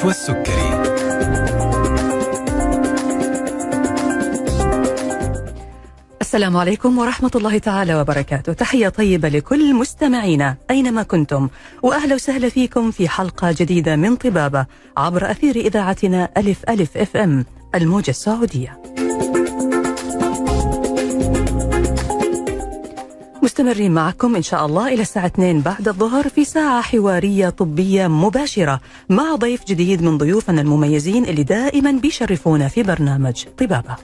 نشوى السكري السلام عليكم ورحمة الله تعالى وبركاته. تحية طيبة لكل مستمعينا أينما كنتم. وأهلا وسهلا فيكم في حلقة جديدة من طبابة عبر أثير إذاعتنا ألف ألف أف أم الموجة السعودية. مستمرين معكم إن شاء الله إلى الساعة 2 بعد الظهر في ساعة حوارية طبية مباشرة مع ضيف جديد من ضيوفنا المميزين اللي دائما بيشرفونا في برنامج طبابة.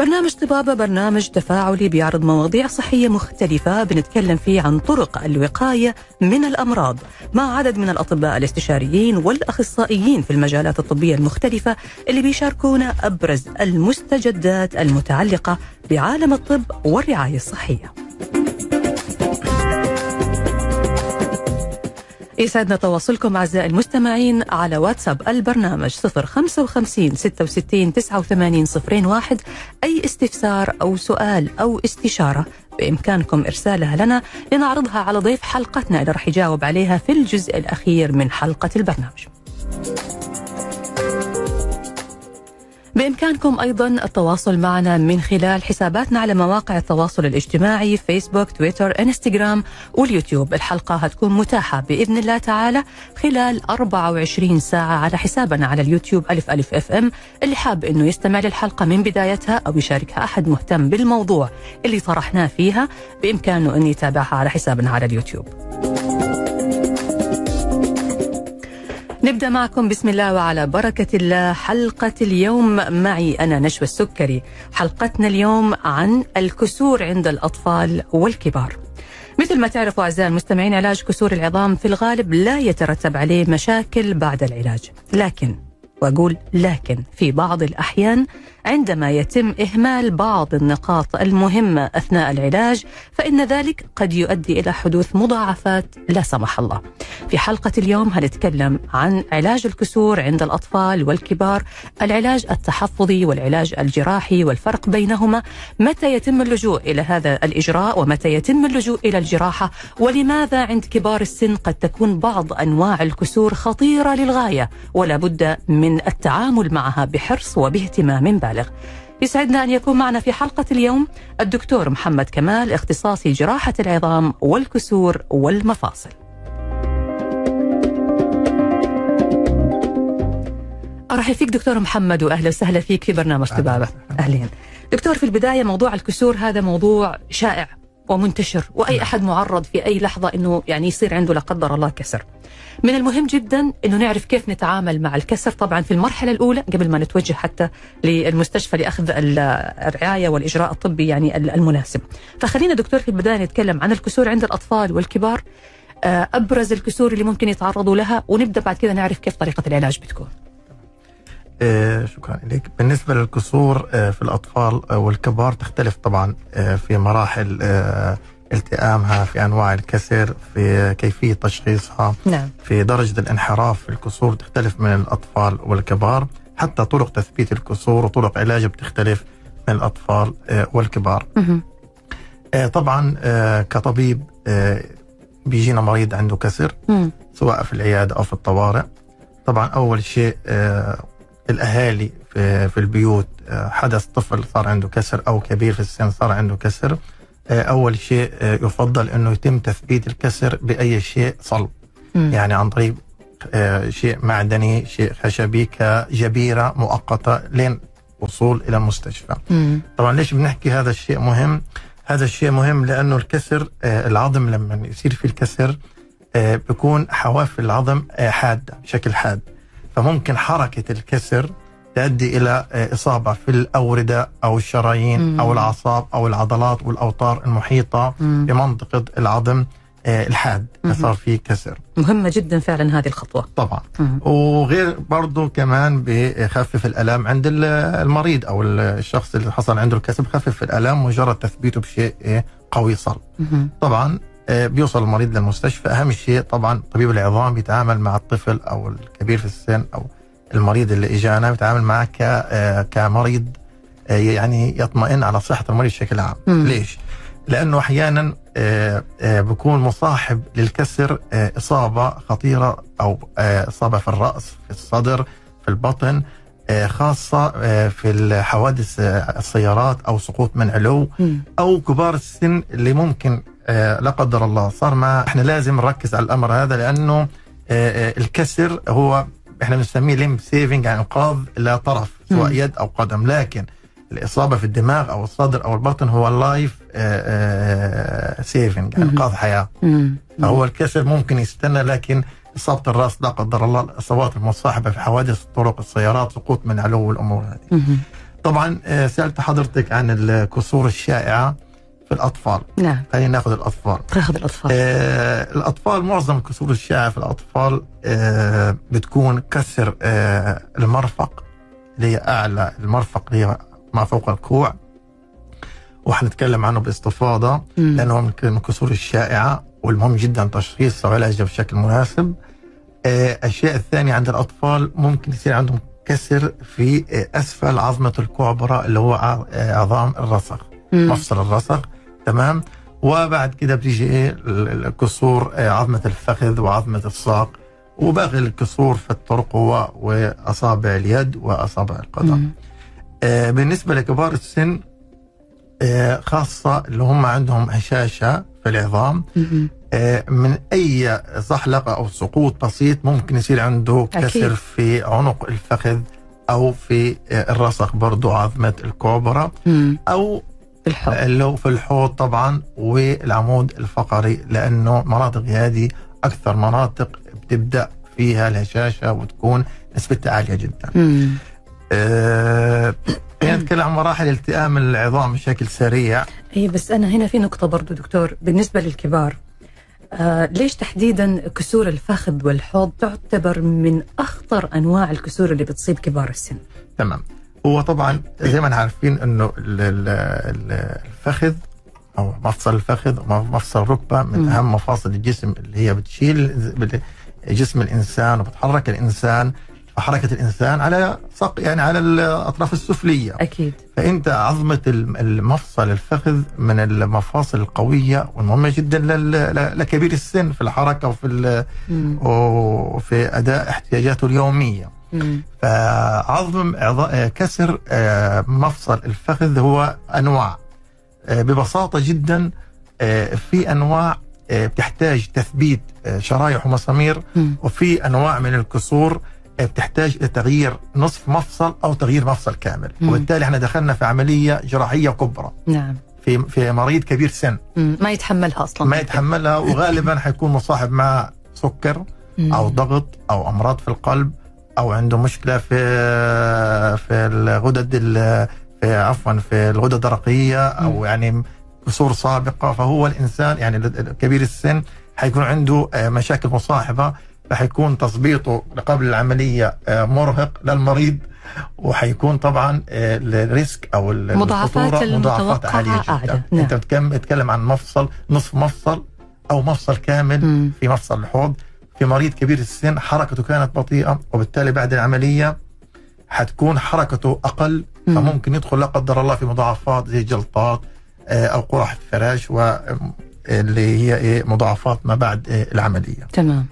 برنامج طبابة برنامج تفاعلي بيعرض مواضيع صحية مختلفة بنتكلم فيه عن طرق الوقاية من الأمراض مع عدد من الأطباء الاستشاريين والأخصائيين في المجالات الطبية المختلفة اللي بيشاركونا أبرز المستجدات المتعلقة بعالم الطب والرعاية الصحية. يسعدنا تواصلكم أعزائي المستمعين على واتساب البرنامج 055 66 89 01 أي استفسار أو سؤال أو استشارة بإمكانكم إرسالها لنا لنعرضها على ضيف حلقتنا. اللي راح يجاوب عليها في الجزء الأخير من حلقة البرنامج. بإمكانكم أيضا التواصل معنا من خلال حساباتنا على مواقع التواصل الاجتماعي فيسبوك تويتر إنستغرام واليوتيوب. الحلقة هتكون متاحة بإذن الله تعالى خلال 24 ساعة على حسابنا على اليوتيوب ألف ألف FM. اللي حاب أنه يستمع للحلقة من بدايتها أو يشاركها أحد مهتم بالموضوع اللي طرحناه فيها بإمكانه أن يتابعها على حسابنا على اليوتيوب. نبدأ معكم بسم الله وعلى بركة الله. حلقة اليوم معي أنا نشوى السكري. حلقتنا اليوم عن الكسور عند الأطفال والكبار. مثل ما تعرفوا أعزائي المستمعين علاج كسور العظام في الغالب لا يترتب عليه مشاكل بعد العلاج. لكن وأقول لكن في بعض الأحيان عندما يتم إهمال بعض النقاط المهمه أثناء العلاج فإن ذلك قد يؤدي إلى حدوث مضاعفات لا سمح الله. في حلقة اليوم هنتكلم عن علاج الكسور عند الأطفال والكبار، العلاج التحفظي والعلاج الجراحي والفرق بينهما، متى يتم اللجوء إلى هذا الإجراء ومتى يتم اللجوء إلى الجراحة، ولماذا عند كبار السن قد تكون بعض أنواع الكسور خطيرة للغاية ولا بد من التعامل معها بحرص وباهتمام بالغ. بالغ يسعدنا أن يكون معنا في حلقة اليوم الدكتور محمد كمال اختصاصي جراحة العظام والكسور والمفاصل. أرحب فيك دكتور محمد وأهلا وسهلا فيك في برنامج طبابة. أهلين. دكتور في البداية موضوع الكسور هذا موضوع شائع. ومنتشر وأي أحد معرض في أي لحظة إنه يعني يصير عنده لا قدر الله كسر. من المهم جدا إنه نعرف كيف نتعامل مع الكسر طبعا في المرحلة الأولى قبل ما نتوجه حتى للمستشفى لأخذ الرعاية والإجراء الطبي يعني المناسب. فخلينا دكتور في البداية نتكلم عن الكسور عند الأطفال والكبار أبرز الكسور اللي ممكن يتعرضوا لها ونبدأ بعد كذا نعرف كيف طريقة العلاج بتكون. آه شكرا لك. بالنسبة للكسور آه في الأطفال آه والكبار تختلف طبعا في مراحل التئامها في أنواع الكسر في كيفية تشخيصها نعم. في درجة الانحراف في الكسور تختلف من الأطفال والكبار. حتى طرق تثبيت الكسور وطرق علاجه بتختلف من الأطفال والكبار. طبعا كطبيب بيجينا مريض عنده كسر مم. سواء في العيادة أو في الطوارئ. طبعا أول شيء الأهالي في, في البيوت حدث طفل صار عنده كسر أو كبير في السن صار عنده كسر أول شيء يفضل إنه يتم تثبيت الكسر بأي شيء صلب مم. يعني عن طريق شيء معدني شيء خشبي كجبيرة مؤقتة لين وصول إلى المستشفى مم. طبعا ليش بنحكي هذا الشيء مهم هذا الشيء مهم لأنه الكسر العظم لما يصير في الكسر بيكون حواف العظم حادة بشكل حاد فممكن حركة الكسر تؤدي إلى إصابة في الأوردة أو الشرايين مم. أو الأعصاب أو العضلات والأوتار المحيطة مم. بمنطقة العظم الحاد مم. صار فيه كسر مهمة جدا فعلا هذه الخطوة. طبعا مم. وغير برضو كمان بيخفف الألم عند ال- المريض أو الشخص اللي حصل عنده الكسر بخفف الألم مجرد تثبيته بشيء قوي صلب. طبعا آه، بيوصل المريض للمستشفى أهم شيء طبعا طبيب العظام بيتعامل مع الطفل أو الكبير في السن أو المريض اللي إجانا بيتعامل معه آه، كمريض آه، يعني يطمئن على صحة المريض بشكل عام. ليش لأنه أحيانا آه، آه، بكون مصاحب للكسر آه، إصابة خطيرة أو آه، إصابة في الرأس في الصدر في البطن آه، آه، في الحوادث آه، السيارات أو سقوط من علو. أو كبار السن اللي ممكن آه، لا قدر الله صار ما إحنا لازم نركز على الأمر هذا لأنه آه، آه، الكسر هو إحنا بنسميه limb saving يعني إنقاذ لطرف سواء. يد أو قدم لكن الإصابة في الدماغ أو الصدر أو البطن هو ال life saving مم. إنقاذ حياة. فهو الكسر ممكن يستنى لكن إصابة الرأس لا قدر الله الإصابات المصاحبة في حوادث الطرق السيارات سقوط من علو الأمور هذه. طبعا آه، سألت حضرتك عن الكسور الشائعة في الأطفال. نعم. خلينا ناخذ الأطفال. تاخذ الأطفال. آه الأطفال معظم الكسور الشائعه في الأطفال آه بتكون كسر آه المرفق اللي هي أعلى المرفق اللي هي ما فوق الكوع. وحنتكلم عنه باستفاضة مم. لأنه من الكسور الشائعة والمهم جدا تشخيصها وعلاجها بشكل مناسب. آه الشيء الثاني عند الأطفال ممكن يصير عندهم كسر في آه أسفل عظمة الكعبره اللي هو آه، عظام الرسغ. مفصل الرسغ تمام وبعد كده بتيجي إيه ال- الكسور آه، عظمة الفخذ وعظمة الساق وباقي الكسور في الترقوة وأصابع اليد وأصابع القدم. آه، بالنسبة لكبار السن آه، خاصة اللي هم عندهم هشاشة في العظام. آه، من أي زحلقة أو سقوط بسيط ممكن يصير عنده أكيد. كسر في عنق الفخذ أو في آه، الرسغ برضو عظمة الكعبره مم. أو بالحب اللي هو في الحوض طبعا والعمود الفقري لأنه مناطق هذه أكثر مناطق بتبدأ فيها الهشاشة وتكون نسبتها عالية جدا. مم. أه نتكلم عن مراحل التئام العظام بشكل سريع. اي بس أنا هنا في نقطة برضو دكتور بالنسبة للكبار آه ليش تحديدا كسور الفخذ والحوض تعتبر من أخطر أنواع الكسور اللي بتصيب كبار السن تمام. هو طبعا زي ما إحنا عارفين إنه ال- ال- ال- الفخذ أو مفصل الفخذ ومفصل الركبة من. أهم مفاصل الجسم اللي هي بتشيل جسم الإنسان وبتحرك الإنسان حركه الإنسان على سق يعني على الأطراف السفلية أكيد فأنت عظمة الم- المفصل الفخذ من المفاصل القوية والمهمة جدا لكبير السن في الحركة وفي. وفي أداء احتياجاته اليومية مم. فعظم عظ- آه، كسر آه، مفصل الفخذ هو أنواع آه، ببساطة جدا في أنواع بتحتاج تثبيت شرايح ومسامير. وفي أنواع من الكسور بتحتاج لتغيير نصف مفصل أو تغيير مفصل كامل مم. وبالتالي إحنا دخلنا في عملية جراحية كبرى نعم في في مريض كبير سن مم. ما يتحملها أصلا ما يتحملها وغالبا حيكون مصاحب مع سكر. أو ضغط أو أمراض في القلب أو عنده مشكلة في في الغدد ال- في عفوا في الغدد الدرقيه أو. يعني كسور سابقة فهو الإنسان يعني كبير السن حيكون عنده آه، مشاكل مصاحبة فحيكون تظبيطه قبل العملية آه، مرهق للمريض وحيكون طبعا آه، الريسك أو ال- مضاعفات الخطورة مضاعفات المتوقعة عالية جدا أعلى. نعم. انت بتتكلم عن مفصل نصف مفصل أو مفصل كامل مم. في مفصل الحوض في مريض كبير السن حركته كانت بطيئة وبالتالي بعد العملية حتكون حركته أقل مم. فممكن يدخل لا قدر الله في مضاعفات زي جلطات آه، أو قرح الفراش واللي هي إيه مضاعفات ما بعد آه، العملية. تمام.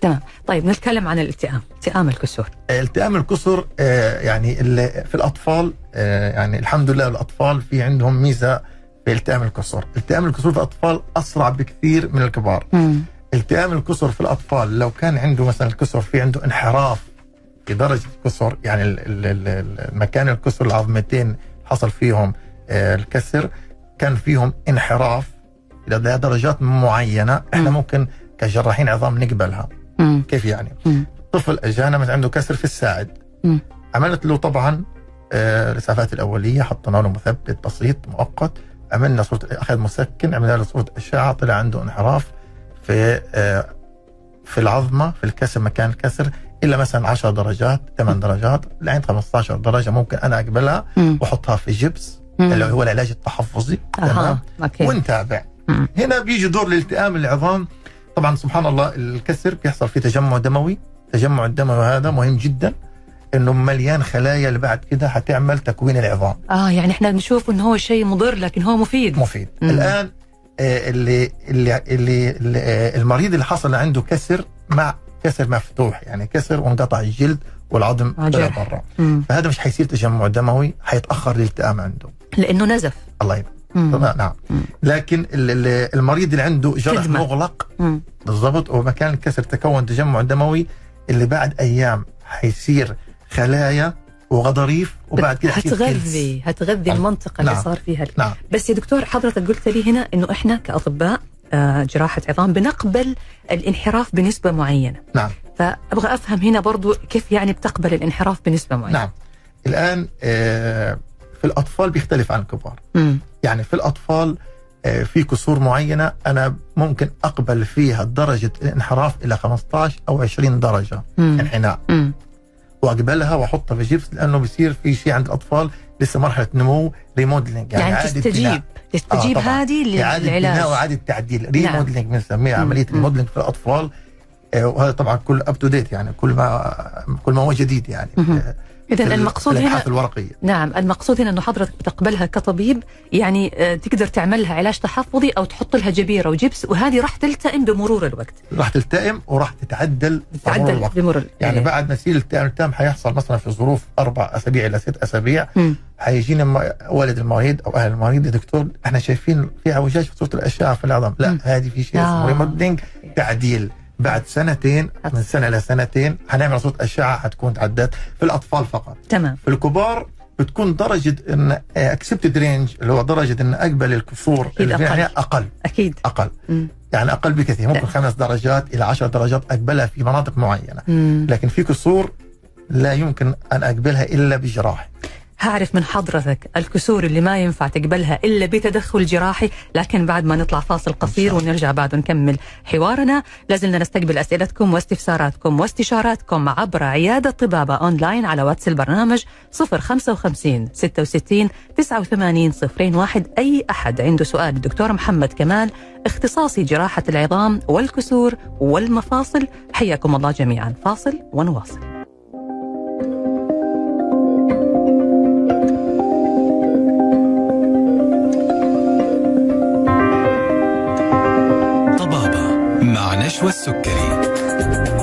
تمام. طيب نتكلم عن الالتئام التئام الكسور. آه، التئام الكسر آه، يعني اللي في الأطفال آه، يعني الحمد لله الأطفال في عندهم ميزة في التئام الكسر التئام الكسر في الأطفال أسرع بكثير من الكبار. مم. التئام الكسر في الأطفال لو كان عنده مثلا الكسر في عنده انحراف في درجة الكسر يعني المكان الكسر العظمتين حصل فيهم آه، الكسر كان فيهم انحراف إلى درجات معينة إحنا مم. ممكن كجراحين عظام نقبلها. كيف يعني. طفل أجانا مثلا عنده كسر في الساعد. عملت له طبعا آه، الإسعافات الأولية حطينا له مثبت بسيط مؤقت عملنا صورة أخذ مسكن عملنا له صورة أشعة طلع عنده انحراف في آه، في العظمة في الكسر مكان الكسر إلا مثلا 10 درجات 8 درجات لعند 15 درجة ممكن أنا أقبلها. وأحطها في جبس. اللي هو العلاج التحفظي تمام ونتابع. هنا بيجي دور الالتئام العظام طبعا سبحان الله الكسر بيحصل فيه تجمع دموي تجمع الدموي هذا مهم جدا إنه مليان خلايا اللي بعد كده حتعمل تكوين العظام آه يعني إحنا بنشوف إنه هو شيء مضر لكن هو مفيد مفيد مم. الآن اللي اللي اللي, اللي آه، المريض اللي حصل عنده كسر مع كسر مفتوح يعني كسر وانقطع الجلد والعظم آه، طلع. برا. فهذا مش حيصير تجمع دموي حيتأخر الالتئام عنده لأنه نزف الله يبارك نعم مم. لكن ال- ال- المريض اللي عنده جرح كدمة. مغلق. بالضبط ومكان الكسر تكون تجمع دموي اللي بعد أيام حيصير خلايا وغضاريف وبعد كده. هتغذي هتغذي نعم. المنطقة اللي نعم. صار فيها نعم بس يا دكتور حضرتك قلت لي هنا إنه إحنا كأطباء آه، جراحة عظام بنقبل الانحراف بنسبة معينة نعم فأبغى أفهم هنا برضو كيف يعني بتقبل الانحراف بنسبة معينة نعم الآن آه، في الأطفال بيختلف عن الكبار مم. يعني في الأطفال آه، في كسور معينة أنا ممكن أقبل فيها درجة الانحراف إلى 15 أو 20 درجة. انحناء مم. واقبلها واحطها في جبس لأنه بيصير في شيء عند الأطفال لسه مرحلة نمو remodeling يعني, إعادة تستجيب بناء. تستجيب آه،. هذه للعلاج وإعادة تعديل remodeling بنسميها مم. عملية مم. remodeling في الأطفال آه، وهذا طبعا كل up to date يعني كل ما كل ما هو جديد يعني مهم. آه، ال- المقصود هنا الورقية نعم المقصود هنا إنه حضرتك بتقبلها كطبيب يعني آه، تقدر تعمل لها علاج تحفظي أو تحط لها جبيره وجبس وهذه راح تلتئم بمرور الوقت راح تلتئم وراح تتعدل بمرور تتعدل الوقت بمرور يعني إيه. بعد ما يصير الالتئام التام حيحصل مثلا في ظروف أربع أسابيع إلى ست أسابيع مم. حيجينا والد المريض أو أهل المريض يا دكتور إحنا شايفين في اعوجاج في صورة الأشعة في العظم لا. هذه في شيء آه. اسمه ريموديلنج تعديل بعد سنتين من سنة إلى سنتين حنعمل صوره أشعة حتكون تعدت في الأطفال فقط. تمام. في الكبار بتكون درجة إن accepted range اللي هو درجة إن أقبل الكسور أقل. يعني أقل. أكيد. أقل. مم. يعني أقل بكثير. ممكن لا. خمس درجات إلى عشر درجات أقبلها في مناطق معينة. مم. لكن في كسور لا يمكن أن أقبلها إلا بجراح هعرف من حضرتك الكسور اللي ما ينفع تقبلها إلا بتدخل جراحي لكن بعد ما نطلع فاصل قصير. ونرجع بعد نكمل حوارنا لازلنا نستقبل أسئلتكم واستفساراتكم واستشاراتكم عبر عيادة طبابة أونلاين على واتس البرنامج 055 66 89 01 أي أحد عنده سؤال الدكتور محمد كمال اختصاصي جراحة العظام والكسور والمفاصل حياكم الله جميعا. فاصل ونواصل. مع نشوى السكري.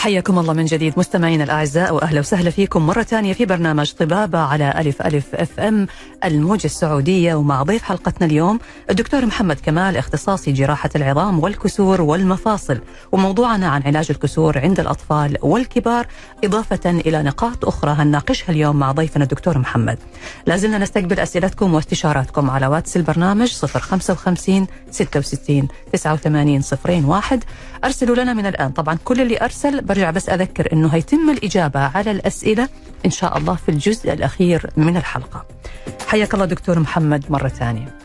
حياكم الله من جديد مستمعينا الأعزاء وأهلا وسهلا فيكم مرة ثانية في برنامج طبابة على ألف ألف FM الموجة السعودية ومع ضيف حلقتنا اليوم الدكتور محمد كمال اختصاصي جراحة العظام والكسور والمفاصل. وموضوعنا عن علاج الكسور عند الأطفال والكبار إضافة إلى نقاط أخرى هنناقشها اليوم مع ضيفنا الدكتور محمد. لازلنا نستقبل أسئلتكم واستشاراتكم على واتس البرنامج 055 66 89 01 أرسلوا لنا من الآن. طبعا كل اللي أرسل برجع بس أذكر إنه هيتم الإجابة على الأسئلة إن شاء الله في الجزء الأخير من الحلقة. حياك الله دكتور محمد مرة ثانية.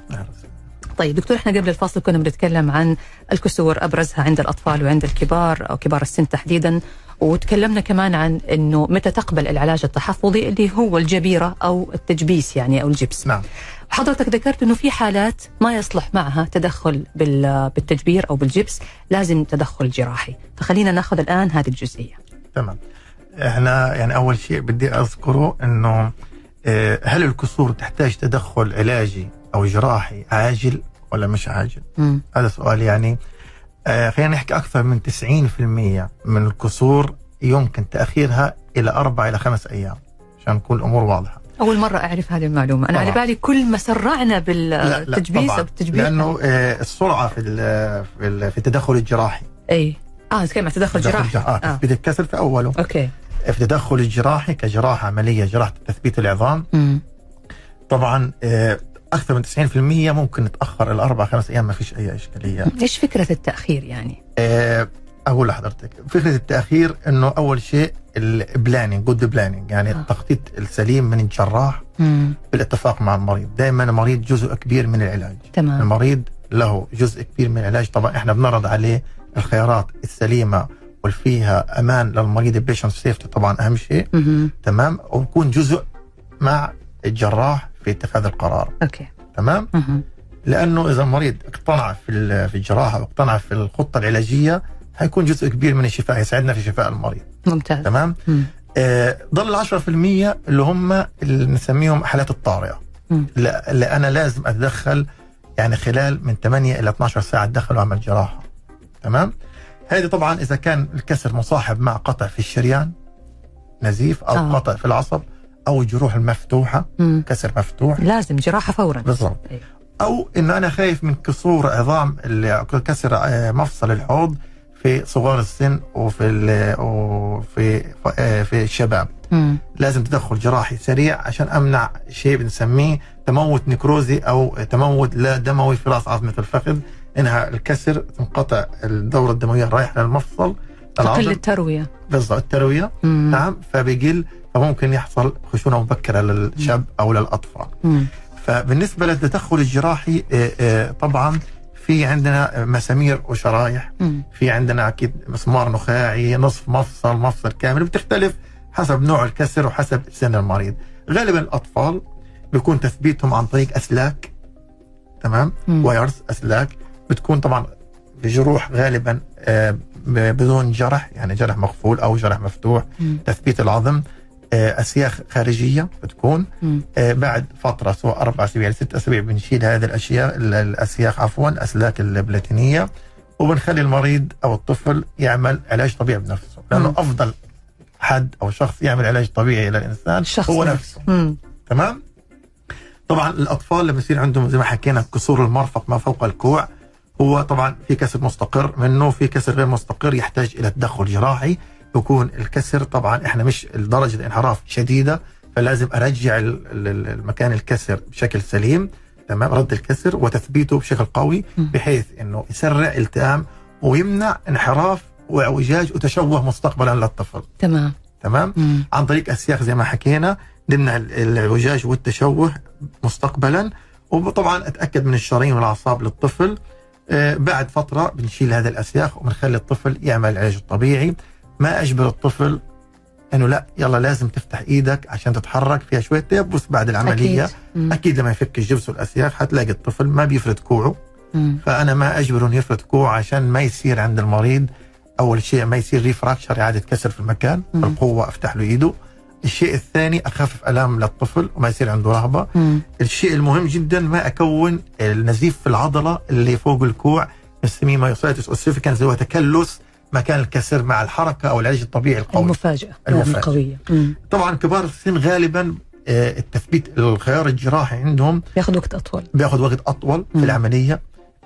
طيب دكتور إحنا قبل الفاصل كنا بنتكلم عن الكسور أبرزها عند الأطفال وعند الكبار أو كبار السن تحديدا وتكلمنا كمان عن إنه متى تقبل العلاج التحفظي اللي هو الجبيرة أو التجبيس يعني أو الجبس. نعم حضرتك ذكرت إنه في حالات ما يصلح معها تدخل بال- بالتجبير أو بالجبس لازم تدخل جراحي فخلينا ناخذ الآن هذه الجزئية تمام إحنا يعني أول شيء بدي أذكره إنه آه، هل الكسور تحتاج تدخل علاجي أو جراحي عاجل ولا مش عاجل؟ مم. هذا سؤال يعني آه، خلينا نحكي أكثر من 90% من الكسور يمكن تأخيرها إلى أربع إلى خمس أيام عشان نكون الأمور واضحة. أول مرة أعرف هذه المعلومة أنا على طبعاً. بالي كل ما سرعنا لا لا بالتجبيس. أو التجبير لأنه آه، السرعة في في ال- في التدخل الجراحي إي آه نتكلم عن تدخل تدخل جراحي الجراحي. آه. آه. تثبيت الكسر في أوله okay في التدخل الجراحي كجراحة عملية جراحة تثبيت العظام مم. طبعا آه، أكثر من 90% ممكن نتأخر إلى أربع خمس أيام ما فيش أي إشكالية إيش فكرة التأخير يعني أقول لحضرتك فكرة التأخير إنه أول شيء ال planning good planning يعني آه. التخطيط السليم من الجراح مم. بالاتفاق مع المريض. دائما المريض جزء كبير من العلاج. تمام. المريض له جزء كبير من العلاج. طبعا إحنا بنعرض عليه الخيارات السليمة واللي فيها أمان للمريض ال patient safety طبعا أهم شيء. مهم. تمام؟ ويكون جزء مع الجراح في اتخاذ القرار. okay. تمام؟ مهم. لأنه إذا المريض اقتنع في في الجراحة واقتنع في الخطة العلاجية حيكون جزء كبير من الشفاء يساعدنا في شفاء المريض ممتاز تمام مم. آه، ضل 10% اللي هم اللي نسميهم حالات الطارئة. لا- اللي أنا لازم أتدخل يعني خلال من 8 إلى 12 ساعة اتدخل وأعمل جراحة تمام هذه طبعا إذا كان الكسر مصاحب مع قطع في الشريان نزيف أو آه. قطع في العصب أو الجروح المفتوحه مم. كسر مفتوح لازم جراحة فورا بالضبط إيه. أو ان أنا خايف من كسور عظام اللي كسر آه، مفصل الحوض في صغار السن وفي وفي آه، في الشباب مم. لازم تدخل جراحي سريع عشان أمنع شيء بنسميه تموت نكروزي أو تموت لا دموي في راس عظمة الفخذ إنها الكسر تنقطع الدورة الدموية رايحه للمفصل تقل التروية بالضبط التروية مم. نعم فبيقل فممكن يحصل خشونة مبكرة للشاب أو للأطفال مم. فبالنسبة للتدخل الجراحي آه، آه، طبعا في عندنا مسامير وشرايح مم. في عندنا أكيد مسمار نخاعي نصف مفصل مفصل كامل بتختلف حسب نوع الكسر وحسب سن المريض غالبا الأطفال بيكون تثبيتهم عن طريق أسلاك تمام مم. وايرز أسلاك بتكون طبعا بجروح غالبا آه، بدون جرح يعني جرح مقفول أو جرح مفتوح مم. تثبيت العظم اسياخ خارجية بتكون. آه، بعد فترة سواء أربع أسابيع لست أسابيع بنشيل هذه الأشياء ال- الأسياخ عفوا الأسلاك البلاتينية وبنخلي المريض أو الطفل يعمل علاج طبيعي بنفسه لأنه مم. أفضل حد أو شخص يعمل علاج طبيعي للانسان الشخص هو نفسه. نفسه مم. تمام طبعا الأطفال لما يصير عندهم زي ما حكينا كسور المرفق ما فوق الكوع هو طبعا في كسر مستقر منه في كسر غير مستقر يحتاج إلى تدخل جراحي يكون الكسر. طبعا إحنا مش درجه الانحراف شديدة فلازم أرجع ال- ال- المكان الكسر بشكل سليم تمام رد الكسر وتثبيته بشكل قوي. بحيث إنه يسرع التئام ويمنع انحراف واعوجاج وتشوه مستقبلا للطفل. تمام. تمام؟ مم. عن طريق اسياخ زي ما حكينا نمنع ال- الاعوجاج والتشوه مستقبلا وطبعا أتأكد من الشرايين والأعصاب للطفل. آه، بعد فترة بنشيل هذه الاسياخ وبنخلي الطفل يعمل العلاج الطبيعي ما أجبر الطفل إنه لا يلا لازم تفتح إيدك عشان تتحرك فيها شوية تيبس بعد العملية أكيد مم. أكيد لما يفك الجبس والاسياخ حتلاقي الطفل ما بيفرد كوعه مم. فأنا ما اجبره إنه يفرد كوعه عشان ما يصير عند المريض أول شيء ما يصير refracture إعادة كسر في المكان مم. بالقوه أفتح له إيده الشيء الثاني أخفف ألام للطفل وما يصير عنده رهبة مم. الشيء المهم جدا ما أكون النزيف في العضلة اللي فوق الكوع نسميه myositis ossificans اللي هو تكلس مكان الكسر مع الحركة أو العلاج الطبيعي القوي المفاجأة المفاجأة. القوية مم. طبعا كبار السن غالبا آه، التثبيت الخيار الجراحي عندهم ياخذ وقت أطول بياخذ وقت أطول في. العملية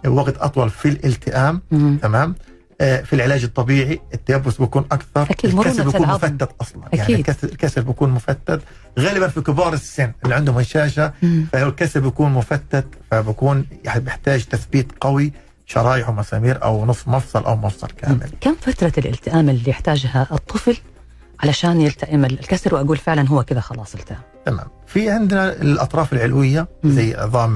وقت أطول في الالتئام. تمام آه، في العلاج الطبيعي التيبس بيكون أكثر أكيد، مرونة الكسر بيكون العظم. مفتت أصلا يعني أكيد. الكسر, الكسر بيكون مفتت غالبا في كبار السن اللي عندهم هشاشه. فالكسر بيكون مفتت فبكون يعني بيحتاج تثبيت قوي شرايح ومسامير أو نصف مفصل أو مفصل كامل. كم فترة الالتئام اللي يحتاجها الطفل علشان يلتئم الكسر وأقول فعلا هو كذا خلاص التئم؟ تمام. في عندنا الأطراف العلوية. زي عظام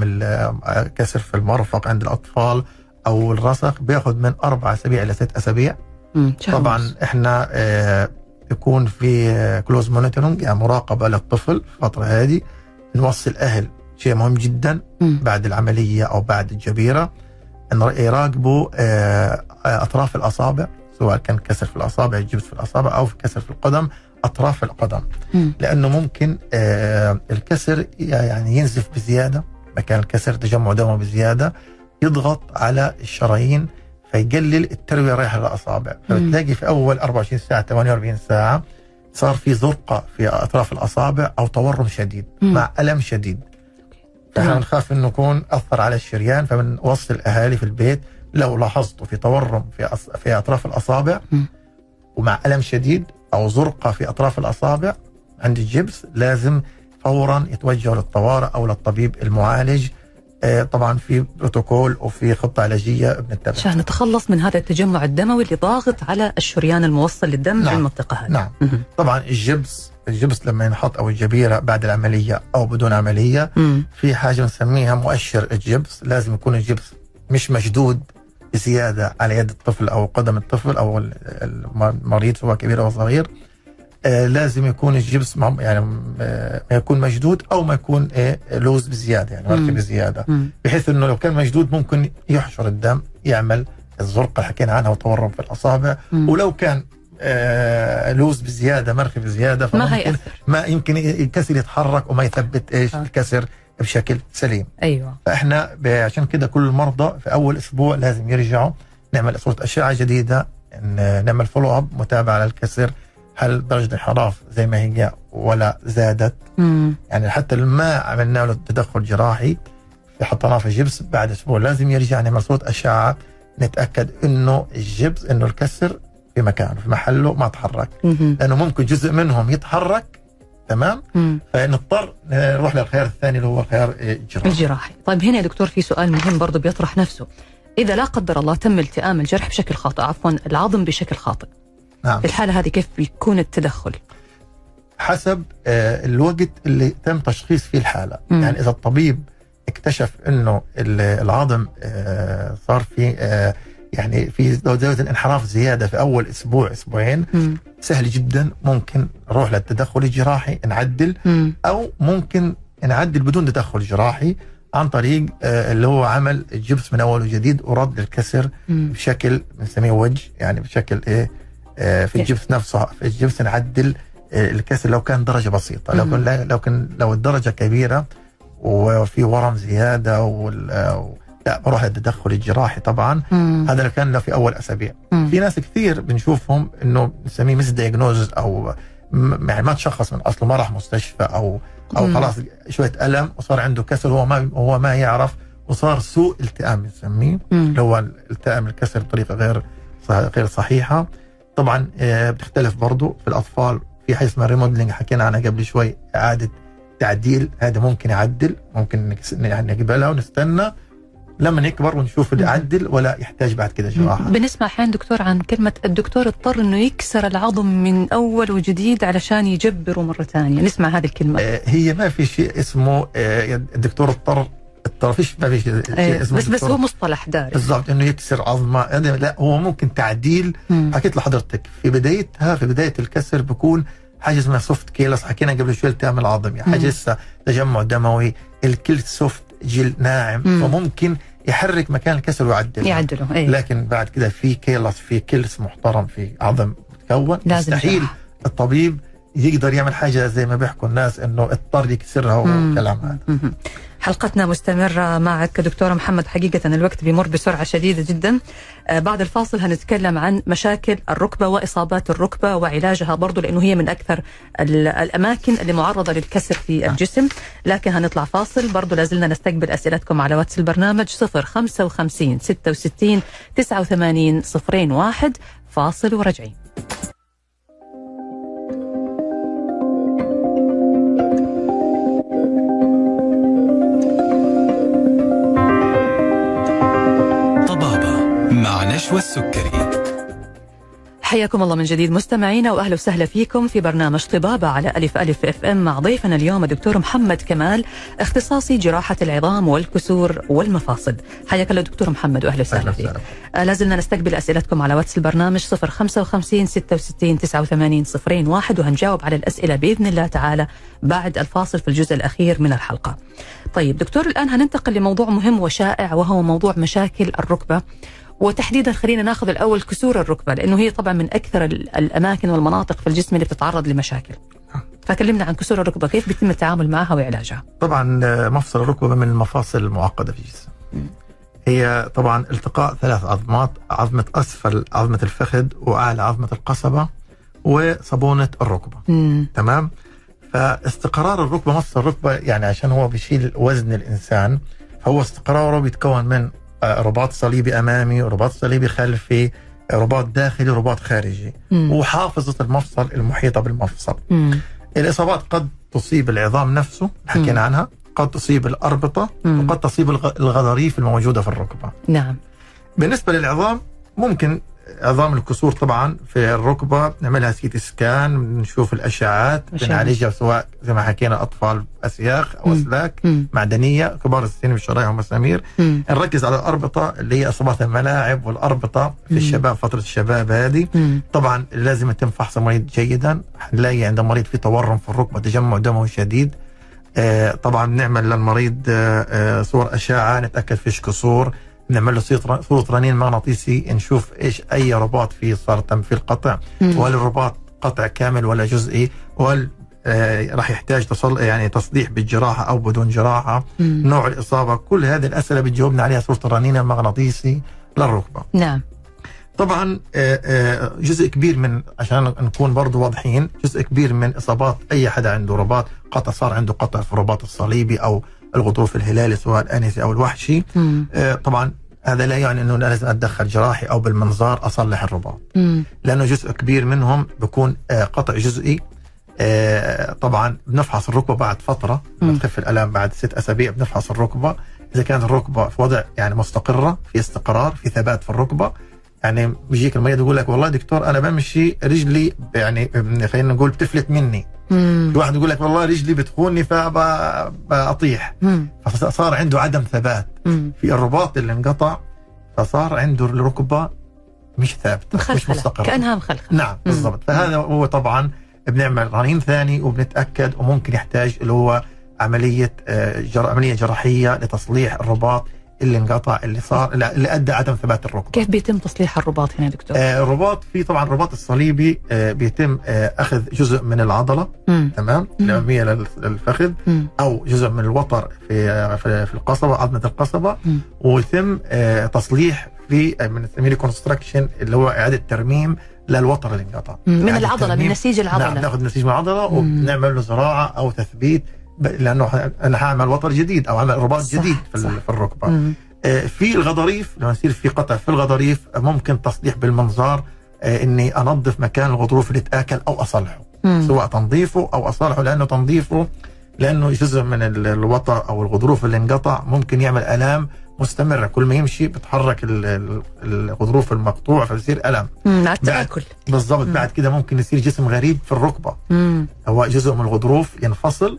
الكسر في المرفق عند الأطفال أو الرسغ بيأخذ من أربع أسابيع إلى ست أسابيع. طبعا. إحنا آه، يكون في close monitoring يعني مراقبة للطفل في الفترة هذه. نوصي الاهل شيء مهم جدا. بعد العملية أو بعد الجبيرة. إن يراقبوا آه، أطراف الأصابع سواء كان كسر في الأصابع الجبس في الأصابع أو في كسر في القدم أطراف القدم مم. لأنه ممكن آه، الكسر يعني ينزف بزيادة مكان الكسر تجمع دموي بزيادة يضغط على الشرايين فيقلل التروية رايحه للأصابع فبتلاقي في أول 24 ساعة 48 ساعة صار في زرقة في أطراف الأصابع أو تورم شديد مم. مع ألم شديد فاحنا تمام. بنخاف انه يكون اثر على الشريان فبنوصي الأهالي في البيت لو لاحظتوا في تورم في أص... في أطراف الأصابع مم. ومع ألم شديد أو زرقة في أطراف الأصابع عند الجبس لازم فورا يتوجهوا للطوارئ أو للطبيب المعالج آه، طبعا في بروتوكول وفي خطة علاجية بنتبع عشان نتخلص من هذا التجمع الدموي اللي ضاغط على الشريان الموصل للدم نعم. في المنطقة هذه نعم. طبعا الجبس الجبس لما ينحط أو الجبيرة بعد العملية أو بدون عملية مم. في حاجة بنسميها مؤشر الجبس لازم يكون الجبس مش مشدود بزيادة على يد الطفل أو قدم الطفل أو ال- المريض سواء كبير أو صغير آه لازم يكون الجبس يعني آه ما يكون مشدود أو ما يكون آه لوز بزيادة يعني مركب مم. بزيادة مم. بحيث إنه لو كان مشدود ممكن يحشر الدم يعمل الزرقة اللي حكينا عنها وتورم في الأصابع مم. ولو كان لوز بزيادة مرخي بزيادة ما هيأثر ما يمكن الكسر يتحرك وما يثبت إيش آه. الكسر بشكل سليم أيوه فإحنا عشان كده كل المرضى في أول أسبوع لازم يرجعوا نعمل صورة أشعة جديدة نعمل follow up متابعه للكسر هل درجة الانحراف زي ما هي ولا زادت مم. يعني حتى ما عملنا له تدخل جراحي حطيناه في جبس بعد أسبوع لازم يرجع نعمل صورة أشعة نتأكد إنه الجبس إنه الكسر في مكانه في محله ما تحرك. مم. لأنه ممكن جزء منهم يتحرك تمام؟ مم. فنضطر نروح للخيار الثاني اللي هو خيار الجراحة. الجراحي طيب هنا يا دكتور في سؤال مهم برضه بيطرح نفسه. إذا لا قدر الله تم التئام الجرح بشكل خاطئ عفوا العظم بشكل خاطئ نعم. في الحالة هذه كيف بيكون التدخل؟ حسب آه، الوقت اللي تم تشخيص فيه الحالة. مم. يعني إذا الطبيب اكتشف إنه ال- العظم آه، صار في آه، يعني في زاويه الانحراف زيادة في أول أسبوع أسبوعين مم. سهل جدا ممكن نروح للتدخل الجراحي نعدل مم. أو ممكن نعدل بدون تدخل جراحي عن طريق آه، اللي هو عمل الجبس من أول وجديد ورد الكسر مم. بشكل بنسميه وجه يعني بشكل إيه آه، في. الجبس نفسه في الجبس نعدل آه، الكسر لو كان درجة بسيطة لو. كان لو كان لو الدرجة كبيرة وفي ورم زيادة لا بروح للتدخل الجراحي طبعا مم. هذا كان لو في أول أسابيع مم. في ناس كثير بنشوفهم إنه بنسميه مس دايجنوزز أو يعني ما تشخص من أصله ما راح مستشفى أو أو مم. خلاص شوية ألم وصار عنده كسر هو ما هو ما يعرف وصار سوء التئام بنسميه مم. اللي هو التئام الكسر بطريقة غير غير صحيحة طبعا آه، بتختلف برضو في الأطفال في حاجة اسمها ريموديلنج حكينا عنها قبل شوي إعادة تعديل هذا ممكن يعدل ممكن يعني نقبلها ونستنى لما يكبر ونشوف اللي مم. يعدل ولا يحتاج بعد كده جراحة بنسمع أحيانا دكتور عن كلمة الدكتور اضطر إنه يكسر العظم من أول وجديد علشان يجبره مرة ثانية نسمع هذه الكلمة آه، هي ما في شيء اسمه آه، الدكتور اضطر اضطر فيش ما في شيء شيء اسمه بس بس هو مصطلح دارج بالضبط إنه يكسر عظمه هذا لا هو ممكن تعديل. حكيت لحضرتك في بدايتها في بداية الكسر بيكون حاجة اسمها soft callus حكينا قبل شوي التئام العظمي مم. حاجة لسه تجمع دموي callus soft جلد ناعم مم. فممكن يحرك مكان الكسر ويعدل يعدله إيه لكن بعد كده في callus في callus محترم في عظم متكون لازم مستحيل. الطبيب يقدر يعمل حاجة زي ما بيحكوا الناس إنه اضطر يكسرها مم. وكلام هذا. حلقتنا مستمرة معك دكتور محمد. حقيقة الوقت بيمر بسرعة شديدة جدا. آه، بعد الفاصل هنتكلم عن مشاكل الركبة وإصابات الركبة وعلاجها برضو لأنه هي من أكثر ال- الأماكن اللي معرضة للكسر في الجسم. لكن هنطلع فاصل. برضو لازلنا نستقبل أسئلتكم على واتس البرنامج 055 66 89 01 فاصل ورجعين. مع نشوى السكري حياكم الله من جديد مستمعينا وأهلا وسهلا فيكم في برنامج طبابة على ألف ألف أف إم. مع ضيفنا اليوم الدكتور محمد كمال اختصاصي جراحة العظام والكسور والمفاصل حياك الله دكتور محمد وأهلا وسهلا فيك. وسهلا. آه، لازلنا نستقبل أسئلتكم على واتس البرنامج 055 66 89 01 وهنجاوب على الأسئلة بإذن الله تعالى بعد الفاصل في الجزء الأخير من الحلقة. طيب دكتور الآن هننتقل لموضوع مهم وشائع وهو موضوع مشاكل الركبة. وتحديدا خلينا ناخذ الأول كسور الركبة لأنه هي طبعا من أكثر ال- الأماكن والمناطق في الجسم اللي بتتعرض لمشاكل. فكلمنا عن كسور الركبة كيف بيتم التعامل معها وعلاجها؟ طبعا آه، مفصل الركبة من المفاصل المعقدة في الجسم هي طبعا التقاء ثلاث عظمات عظمة أسفل عظمة الفخذ وأعلى عظمة القصبة وصابونة الركبة مم. تمام فاستقرار الركبة مفصل الركبة يعني عشان هو بيشيل وزن الإنسان فهو استقراره بيتكون من رباط صليبي أمامي رباط صليبي خلفي رباط داخلي رباط خارجي مم. وحافظة المفصل المحيطة بالمفصل مم. الإصابات قد تصيب العظام نفسه مم. حكينا عنها قد تصيب الأربطة مم. وقد تصيب الغ- الغضاريف الموجودة في الركبة نعم بالنسبة للعظام ممكن عظام الكسور طبعا في الركبة نعملها سيتي سكان نشوف الاشعاعات. بنعالجها سواء زي ما حكينا أطفال أسياخ أو مم. أسلاك مم. معدنية كبار السن والشرايح والمسامير. نركز على الأربطة اللي هي اصابات الملاعب والأربطة في مم. الشباب فترة الشباب هذه مم. طبعا لازم يتم فحص المريض جيدا حنلاقي عند المريض في تورم في الركبة تجمع دموي شديد آه طبعا نعمل للمريض آه آه صور أشعة نتأكد فيش كسور نعمل له صورة رنين مغناطيسي نشوف إيش أي رباط فيه صار تم فيه القطع. وهل الرباط قطع كامل ولا جزئي؟ وهل آه راح يحتاج تصل يعني تصليح بالجراحة أو بدون جراحة؟ مم. نوع الإصابة؟ كل هذه الأسئلة بتجاوبنا عليها صوره الرنين المغناطيسي للركبة. نعم. طبعا آه، آه، جزء كبير من عشان نكون برضو واضحين جزء كبير من إصابات أي حدا عنده رباط قطع صار عنده قطع في الرباط الصليبي أو الغضروف الهلالي سواء الانسي أو الوحشي. آه، طبعا هذا لا يعني أنه لازم أتدخل جراحي أو بالمنظار أصلح الرباط مم. لأنه جزء كبير منهم بيكون آه، قطع جزئي آه، طبعا بنفحص الركبة بعد فترة مم. لما تخف الألام بعد ست أسابيع بنفحص الركبة إذا كانت الركبة في وضع يعني مستقرة في استقرار في ثبات في الركبة يعني بيجيك المريض يقول لك والله دكتور أنا بمشي رجلي يعني خلينا نقول بتفلت مني. مم. في واحد يقول لك والله رجلي بتخوني فبطيح مم. فصار عنده عدم ثبات. مم. في الرباط اللي انقطع فصار عنده الركبة مش ثابتة مش مخلخلة مستقرة. كأنها مخلخلة. نعم بالضبط. فهذا هو طبعا بنعمل رنين ثاني وبنتأكد وممكن يحتاج اللي هو عملية آه، جر... عملية جراحية لتصليح الرباط. اللي انقطع اللي صار اللي أدى عدم ثبات الركبه كيف بيتم تصليح الرباط هنا دكتور؟ آه، الرباط في طبعا الرباط الصليبي آه، بيتم آه، أخذ جزء من العضلة مم. تمام. الاماميه لل- للفخذ مم. أو جزء من الوتر في آه، في القصبة عظمة القصبة مم. ويتم آه، تصليح في آه، من reconstruction اللي هو إعادة ترميم للوتر اللي انقطع. من العضلة من. نسيج نعم العضلة ناخذ نسيج من العضلة. وبنعمل له زراعة أو تثبيت لأنه أنا هعمل وتر جديد أو اعمل رباط صح، جديد في, صح. في الركبة مم. آه، في الغضاريف لما يصير في قطع في الغضاريف آه، ممكن تصليح بالمنظار آه، إني أنظف مكان الغضروف اللي تآكل أو أصلحه مم. سواء تنظيفه أو أصلحه لأنه تنظيفه لأنه جزء من ال- الوتر أو الغضروف اللي انقطع ممكن يعمل آلام مستمرة كل ما يمشي بتحرك ال- ال- الغضروف المقطوع فبصير الم. مع التآكل بالضبط. بعد كده ممكن يصير جسم غريب في الركبة مم. هو جزء من الغضروف ينفصل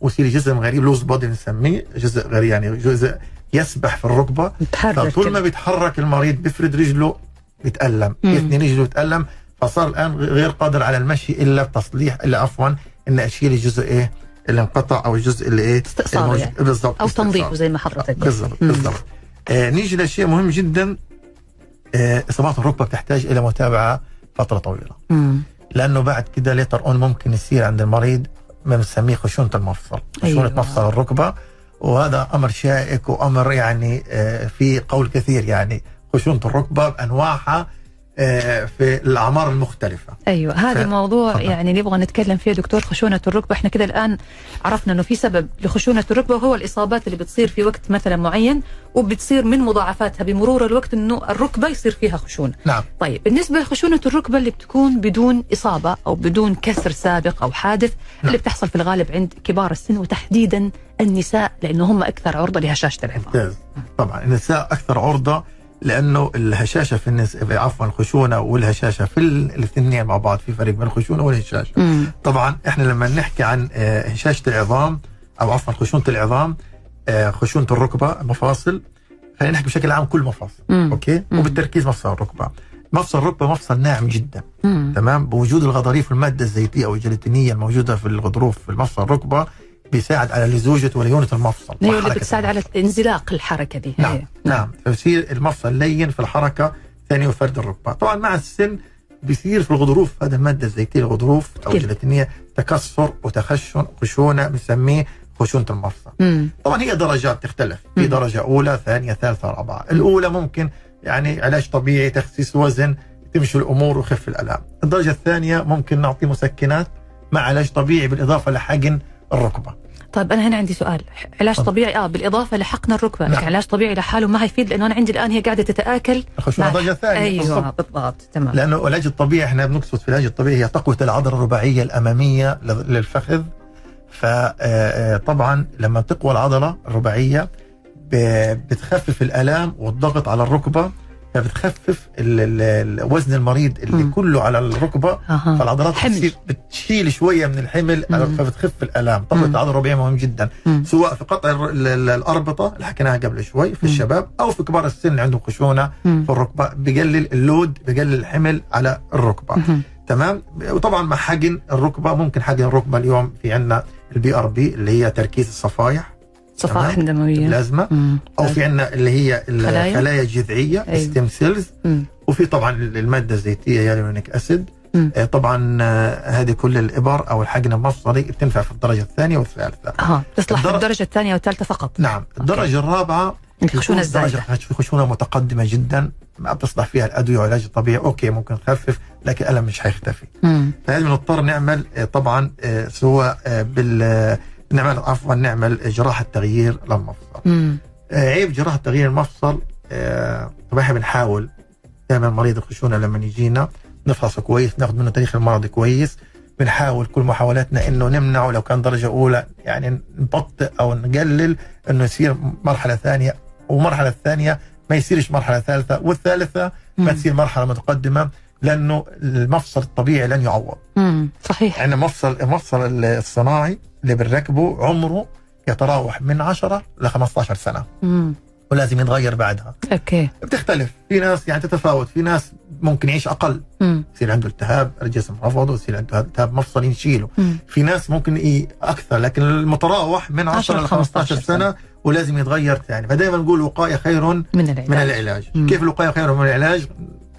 ويصير جسم غريب لوز بودي بنسميه جزء غريب يعني جزء يسبح في الركبة متحرك فطول ما. بيتحرك المريض بيفرد رجله بيتألم مم. يثني رجله يتألم فصار الآن غير قادر على المشي إلا بتصليح إلا عفوا إن أشيل الجزء إيه اللي انقطع أو الجزء اللي إيه الموجود- يعني. بالضبط أو استئصال. تنظيفه زي ما حضرتك قلت. بالضبط. بالضبط آه نيجي لشيء مهم جدا آه إصابات الركبة بتحتاج إلى متابعة فترة طويلة مم. لأنه بعد كده ليتر أون ممكن يصير عند المريض ما بنسميه خشونة المفصل خشونة أيوة. مفصل الركبة وهذا أمر شائك وأمر يعني آه في قول كثير يعني خشونة الركبة بأنواعها آه في الأعمار المختلفة. أيوه هذا ف- الموضوع تفضل. يعني نبغى نتكلم فيه دكتور خشونة الركبة. إحنا كده الآن عرفنا إنه في سبب لخشونة الركبة وهو الإصابات اللي بتصير في وقت مثلا معين وبتصير من مضاعفاتها بمرور الوقت إنه الركبة يصير فيها خشونة. نعم. طيب بالنسبة لخشونة الركبة اللي بتكون بدون إصابة أو بدون كسر سابق أو حادث نعم. اللي بتحصل في الغالب عند كبار السن وتحديدا النساء لأنه هم أكثر عرضة لهشاشة العظام. طبعا النساء أكثر عرضة لأنه الهشاشة في النس... عفوا الخشونة والهشاشة في ال- الاثنين مع بعض في فرق بين الخشونة والهشاشة مم. طبعا إحنا لما نحكي عن آه، هشاشة العظام أو عفوا خشونة العظام آه، خشونة الركبة مفاصل خلينا نحكي بشكل عام كل مفاصل مم. أوكي مم. وبالتركيز مفصل الركبة مفصل الركبة مفصل ناعم جدا مم. تمام بوجود الغضاريف والماده الزيتية أو الجيلاتينية الموجودة في الغضروف في المفصل الركبة بيساعد على لزوجة وليونة المفصل. هي اللي بتساعد على انزلاق الحركة دي. نعم هي. نعم. فبصير المفصل لين في الحركة ثاني وفرد الركبة. طبعا مع السن بيصير في الغضروف هذا المادة الزيتيه الغضروف أو كده. الجيلاتينيه تكسر وتخشن خشونة بنسميه خشونة المفصل. مم. طبعا هي درجات تختلف. في مم. درجة أولى ثانية ثالثة رابعة. الأولى ممكن يعني علاج طبيعي تخسيس وزن تمشي الأمور وخف الالام الدرجة الثانية ممكن نعطي مسكنات مع علاج طبيعي بالإضافة لحقن الركبة. طيب أنا هنا عندي سؤال. علاج. طبيعي آه بالإضافة لحقن الركبة. نعم. لكن علاج طبيعي لحاله ما هيفيد لأنه أنا عندي الآن هي قاعدة تتآكل. الخشونه مع- درجه ثانية أيوه بالضبط. بالضبط. تمام. لأنه العلاج الطبيعي إحنا بنقصد في العلاج الطبيعي هي تقوية العضلة الرباعية الأمامية للفخذ. فطبعا لما تقوى العضلة الرباعية بتخفف الآلام والضغط على الركبة. فبتخفف وزن المريض اللي مم. كله على الركبة أها فالعضلات حمل. بتصير بتشيل شوية من الحمل مم. فبتخف الألام مم. العضلة الرباعيه مهم جدا مم. سواء في قطع الأربطة اللي حكيناها قبل شوي في مم. الشباب أو في كبار السن اللي عندهم خشونة مم. في الركبة بقلل ال load بقلل الحمل على الركبة مهم. تمام وطبعا مع حقن الركبة ممكن حقن الركبة اليوم في عندنا ال PRP اللي هي تركيز الصفايح صفائح؟ دمويه بلازما. أو في عندنا اللي هي خلايا؟ الخلايا الجذعيه. stem cells مم. وفي طبعا المادة الزيتية hyaluronic acid. آه، طبعا آه، هذه كل الإبر أو الحقن المفصلي بتنفع في الدرجة الثانية والثالثه آه تصلح في الدر- الدرجة الثانية والثالثة فقط نعم الدرجة الرابعة الخشونه الزايده في خشونة متقدمة جدا ما بتصلح فيها الأدوية والعلاج الطبيعي okay ممكن تخفف لكن الألم مش حيختفي. فهذه بنضطر نعمل آه، طبعا سواء بال نعمل عفوا نعمل جراحه تغيير للمفصل. آه، عيب جراحه تغيير المفصل آه، طبعا إحنا بنحاول دائما مريض الخشونة لما يجينا نفحصه كويس ناخذ منه تاريخ المرض كويس بنحاول كل محاولاتنا إنه نمنعه لو كان درجة أولى يعني نبطئ أو نقلل إنه يصير مرحلة ثانية والمرحله الثانية ما يصيرش مرحلة ثالثة والثالثة ما. تصير مرحلة متقدمة لأنه المفصل الطبيعي لن يعوض. مم. صحيح. يعني المفصل المفصل الصناعي اللي بنركبه عمره يتراوح من 10 ل 15 سنة. مم. ولازم يتغير بعدها. أوكي. بتختلف. في ناس يعني تتفاوت. في ناس ممكن يعيش أقل. مم. يصير عنده التهاب الجسم رفضه يصير عنده التهاب مفصلي نشيله مم. في ناس ممكن ي- أكثر لكن المتراوح من 10 10 ل 15 سنة. ولازم يتغير ثاني. فدائما نقول الوقايه خير من العلاج. من العلاج. مم. كيف الوقاية خير من العلاج؟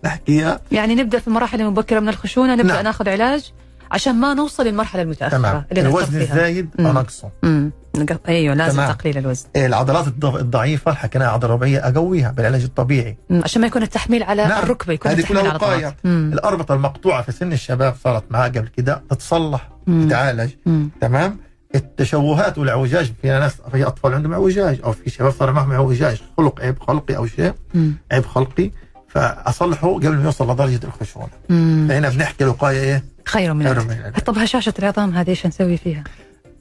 نحكيها يعني نبدأ في المراحل المبكره من الخشونة نبدأ نعم. ناخذ علاج عشان ما نوصل للمرحلة المتأخرة تمام اللي الوزن فيها. الزايد مم. انقصه مم. نق- أيوه لازم تمام. تقليل الوزن العضلات الض- الضعيفة اللي حكيناها عضلة رباعيه أقويها بالعلاج الطبيعي مم. عشان ما يكون التحميل على نعم. الركبة يكون هذه كلها. العضلات مم. الأربطة المقطوعة في سن الشباب صارت معاه قبل كده تتصلح. تتعالج. تمام التشوهات والاعوجاج في ناس في أطفال عندهم اعوجاج أو في شباب صار معهم اعوجاج خلق عيب خلقي أو شيء. عيب خلقي فاصلحه قبل ما يوصل لدرجة الخشونه. فهنا بنحكي الوقايه إيه؟ خير من خير العلاج. طب هشاشه العظام هذه إيش نسوي فيها؟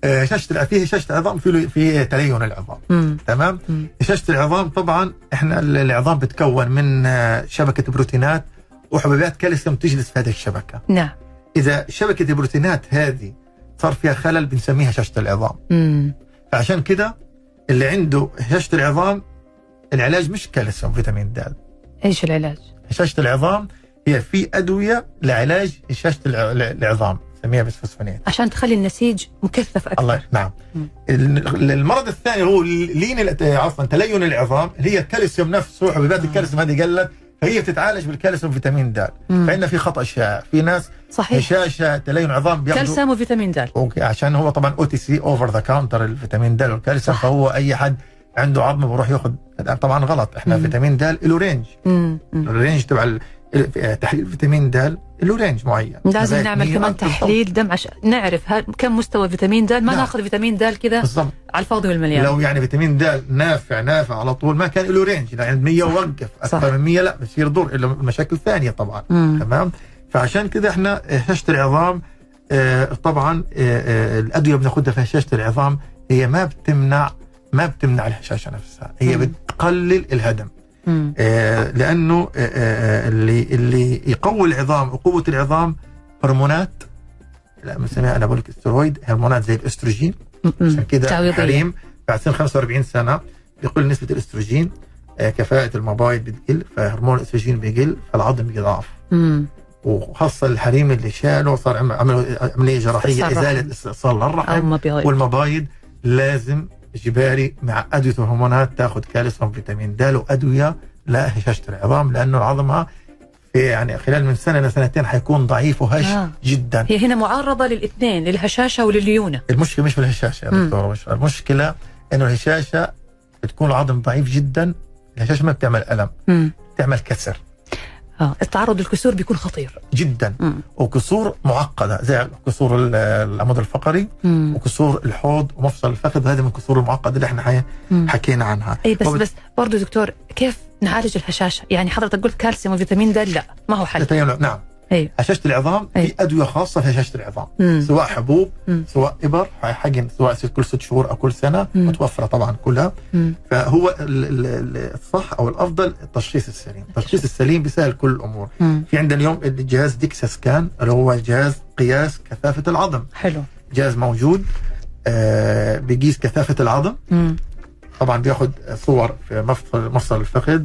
آه، شاشة فيه شاشة العظام في في تلين العظام مم. تمام مم. شاشة العظام طبعا إحنا ال- العظام بتكون من آه، شبكة بروتينات وحبيبات كالسيوم تجلس في هذه الشبكة نعم إذا شبكة البروتينات هذه صار فيها خلل بنسميها شاشة العظام مم. فعشان كده اللي عنده هشاشة العظام العلاج مش كالسيوم فيتامين د إيش العلاج؟ هشاشة العظام هي في أدوية لعلاج هشاشة الع- العظام نسميها بسفوسفونات عشان تخلي النسيج مكثف أكثر الله نعم مم. ال- المرض الثاني هو لين عفوا تلين العظام اللي هي الكالسيوم نفسه حبيبات الكالسيوم هذه قلت فهي بتتعالج بالكالسيوم فيتامين د. فإن في خطأ شائع في ناس صحيح هشاشة تلين عظام بياخذوا كالسيوم وفيتامين د okay عشان هو طبعا OTC over the counter الفيتامين د والكالسيوم. فهو أي حد عنده عظم بروح ياخذ طبعا غلط إحنا مم. فيتامين د له رينج. الرينج تبع ال- تحليل الفيتامين د له رينج معين لازم نعمل 100 كمان. تحليل دم عشان نعرف كم مستوى فيتامين د ما نعم. ناخذ فيتامين د كذا على الفاضي والمليان لو يعني فيتامين د نافع نافع على طول ما كان له رينج يعني عند 100 صح. وقف. أكثر من 100 لا بصير ضر إلا مشاكل ثانية طبعا مم. تمام فعشان كده إحنا هشاشه العظام آه، طبعا آه، آه، الأدوية بناخذها في هشاشه العظام هي ما بتمنع ما بتمنع الهشاشه نفسها هي مم. بتقلل الهدم مم. آه، لأنه آه، آه، اللي اللي يقوي العظام وقوه العظام هرمونات لا بنسميها أنا بقول لك استرويد هرمونات زي الأستروجين عشان. كده. الحريم بعد سن 45 سنة بيقل نسبة الأستروجين آه، كفاءة المبايض بتقل فهرمون الأستروجين بيقل فالعظم بيضعف. وخاصة الحريم اللي شالوا صار عمل- عملوا عملية جراحية. إزالة استئصال بيغير والمبايض لازم إجباري مع أدوية الهرمونات تأخذ كالسيوم فيتامين د وادويه لا هشاشه العظام لأنه العظمه في يعني خلال من سنة لسنتين حيكون ضعيف وهش آه. جدا هي هنا معرضه للاثنين للهشاشة ولليونة المشكلة مش في الهشاشة يا مم. دكتور بشرى المشكلة إنه الهشاشة بتكون العظم ضعيف جدا الهشاشة ما بتعمل ألم مم. بتعمل كسر آه التعرض للكسور بيكون خطير جدا مم. وكسور معقدة زي كسور ال- العمود الفقري مم. وكسور الحوض ومفصل الفخذ هذه من الكسور المعقدة اللي إحنا حي-. حكينا عنها اي بس وبت- بس برضه دكتور كيف نعالج الهشاشة؟ يعني حضرتك قلت كالسيوم وفيتامين د لا ما هو حل نعم أيوه هشاشه العظام أي. في أدوية خاصة في هشاشه العظام مم. سواء حبوب مم. سواء إبر حقن سواء كل ست شهور أو كل سنة مم. متوفرة طبعا كلها مم. فهو ال- ال- ال- الصح أو الأفضل التشخيص السليم التشخيص السليم بيسهل كل الأمور مم. في عندنا اليوم الجهاز DEXA scan اللي هو جهاز قياس كثافة العظم حلو جهاز موجود آه بيقيس كثافة العظم مم. طبعا بياخذ صور في مفصل مفصل الفخذ.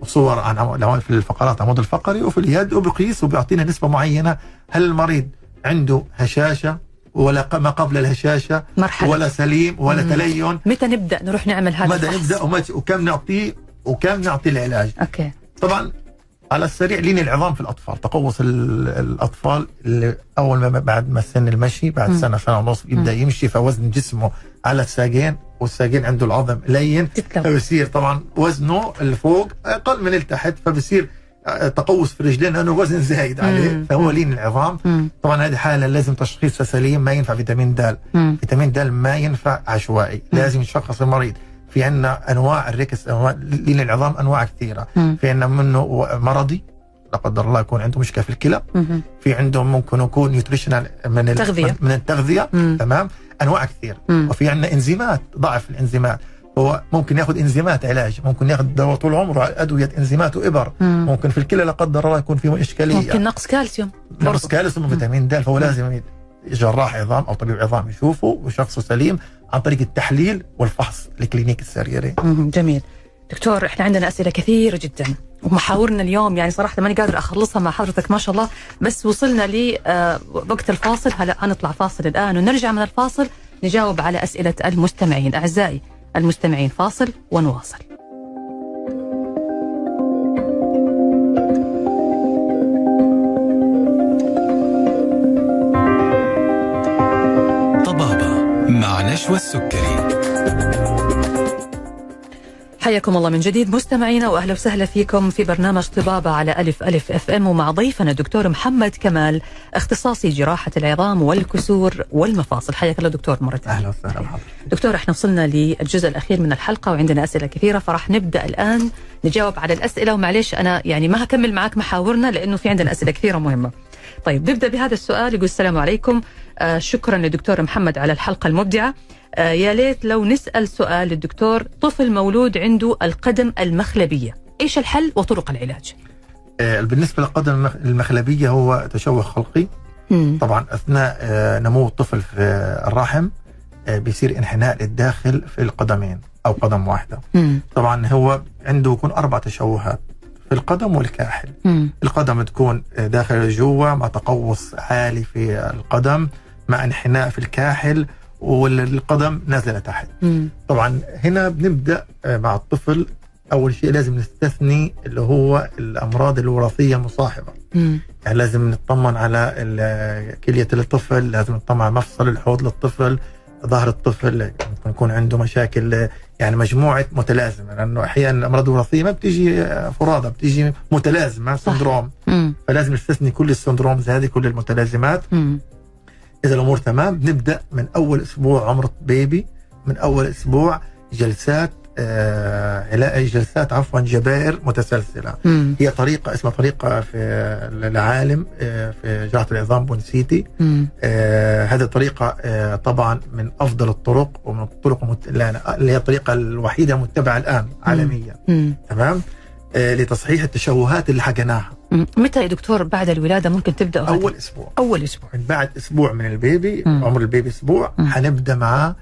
وصور عن في الفقرات العمود الفقري وفي اليد وبقيس وبيعطينا نسبة معينة. هل المريض عنده هشاشة؟ ولا ما قبل الهشاشة؟ مرحلة. ولا سليم ولا مم. تلين؟ متى نبدأ نروح نعمل هذا متى؟ نبدأ؟ ومتى- وكم نعطيه وكم نعطي العلاج؟ أوكي. طبعا على السريع لين العظام في الأطفال تقوس ال- الأطفال اللي أول ما بعد ما سن المشي بعد مم. سنة سنة ونص يبدأ يمشي فوزن جسمه على الساقين. والساقين عنده العظم لين فبصير طبعا وزنه اللي فوق أقل من اللي تحت فبصير آه، تقوس في الرجلين لأنه الوزن زايد عليه مم. فهو لين العظام مم. طبعا هذه حالة لازم تشخيصها سليم ما ينفع فيتامين د. فيتامين د ما ينفع عشوائي مم. لازم يشخص المريض في عندنا أنواع الـ rickets أنواع لين العظام أنواع كثيرة مم. في عندنا منه مرضي لا قدر الله يكون عنده مشكلة في الكلى. في عندهم ممكن يكون nutritional من ال- تغذية. من التغذية مم. تمام أنواع كثير مم. وفي عندنا إنزيمات ضعف الإنزيمات هو ممكن ياخذ إنزيمات علاج ممكن ياخذ دواء طول عمره أدوية إنزيمات وإبر مم. ممكن في الكلى لا قدر الله يكون في إشكالية ممكن نقص كالسيوم نقص. كالسيوم وفيتامين د فهو لازم ي- جراح عظام أو طبيب عظام يشوفه وشخصه سليم عن طريق التحليل والفحص الكلينيكي السريري مم. جميل دكتور إحنا عندنا أسئلة كثيرة جدا ومحاورنا اليوم يعني صراحة ماني قادر أخلصها مع حضرتك ما شاء الله. بس وصلنا ل آه، الفاصل. هلا حنطلع فاصل الآن ونرجع من الفاصل نجاوب على أسئلة المستمعين. أعزائي المستمعين فاصل ونواصل. طبابة مع نشوى السكري. حياكم الله من جديد مستمعينا وأهلا وسهلا فيكم في برنامج طبابة على ألف ألف أف إم ومع ضيفنا الدكتور محمد كمال اختصاصي جراحة العظام والكسور والمفاصل. حياك الله دكتور مرة ثانية. أهلا وسهلا دكتور إحنا وصلنا للجزء الأخير من الحلقة وعندنا أسئلة كثيرة فراح نبدأ الآن نجاوب على الأسئلة. ومعليش أنا يعني ما هكمل معك محاورنا لأنه في عندنا أسئلة كثيرة مهمة. طيب نبدأ بهذا السؤال يقول السلام عليكم. شكرا للدكتور محمد على الحلقة المبدعة آه يا ليت لو نسأل سؤال للدكتور طفل مولود عنده القدم المخلبية إيش الحل وطرق العلاج؟ آه، بالنسبة للقدم المخ- المخلبية هو تشوه خلقي مم. طبعا أثناء آه، نمو الطفل في الرحم آه، بيصير انحناء للداخل في القدمين أو قدم واحدة مم. طبعا هو عنده يكون أربع تشوهات في القدم والكاحل مم. القدم تكون داخل جوا مع تقوس عالي في القدم مع انحناء في الكاحل والقدم نازلة تحت مم. طبعا هنا بنبدأ مع الطفل أول شيء لازم نستثني اللي هو الأمراض الوراثية المصاحبه مم. يعني لازم نطمن على كلية الطفل لازم نطمن على مفصل الحوض للطفل ظهر الطفل ممكن يكون عنده مشاكل يعني مجموعة متلازمة لأنه أحيانا الامراض الوراثيه ما بتيجي آه، فرادى بتيجي متلازمة. syndrome. فلازم نستثني كل ال syndromes هذه كل المتلازمات مم. إذا الأمور تمام نبدأ من أول أسبوع عمر baby من أول أسبوع جلسات آه علاج جلسات عفوا جبائر متسلسلة مم. هي طريقة اسمها طريقة في العالم آه في جراحه العظام Ponseti. آه هذه الطريقة آه طبعا من أفضل الطرق ومن الطرق المت... اللي هي الطريقة الوحيدة المتبعة الآن عالميا مم. تمام آه لتصحيح التشوهات اللي حكيناها. متى يا دكتور بعد الولادة ممكن تبدأ أول أسبوع أول أسبوع من بعد أسبوع من ال baby مم. عمر ال baby أسبوع مم. حنبدأ معاه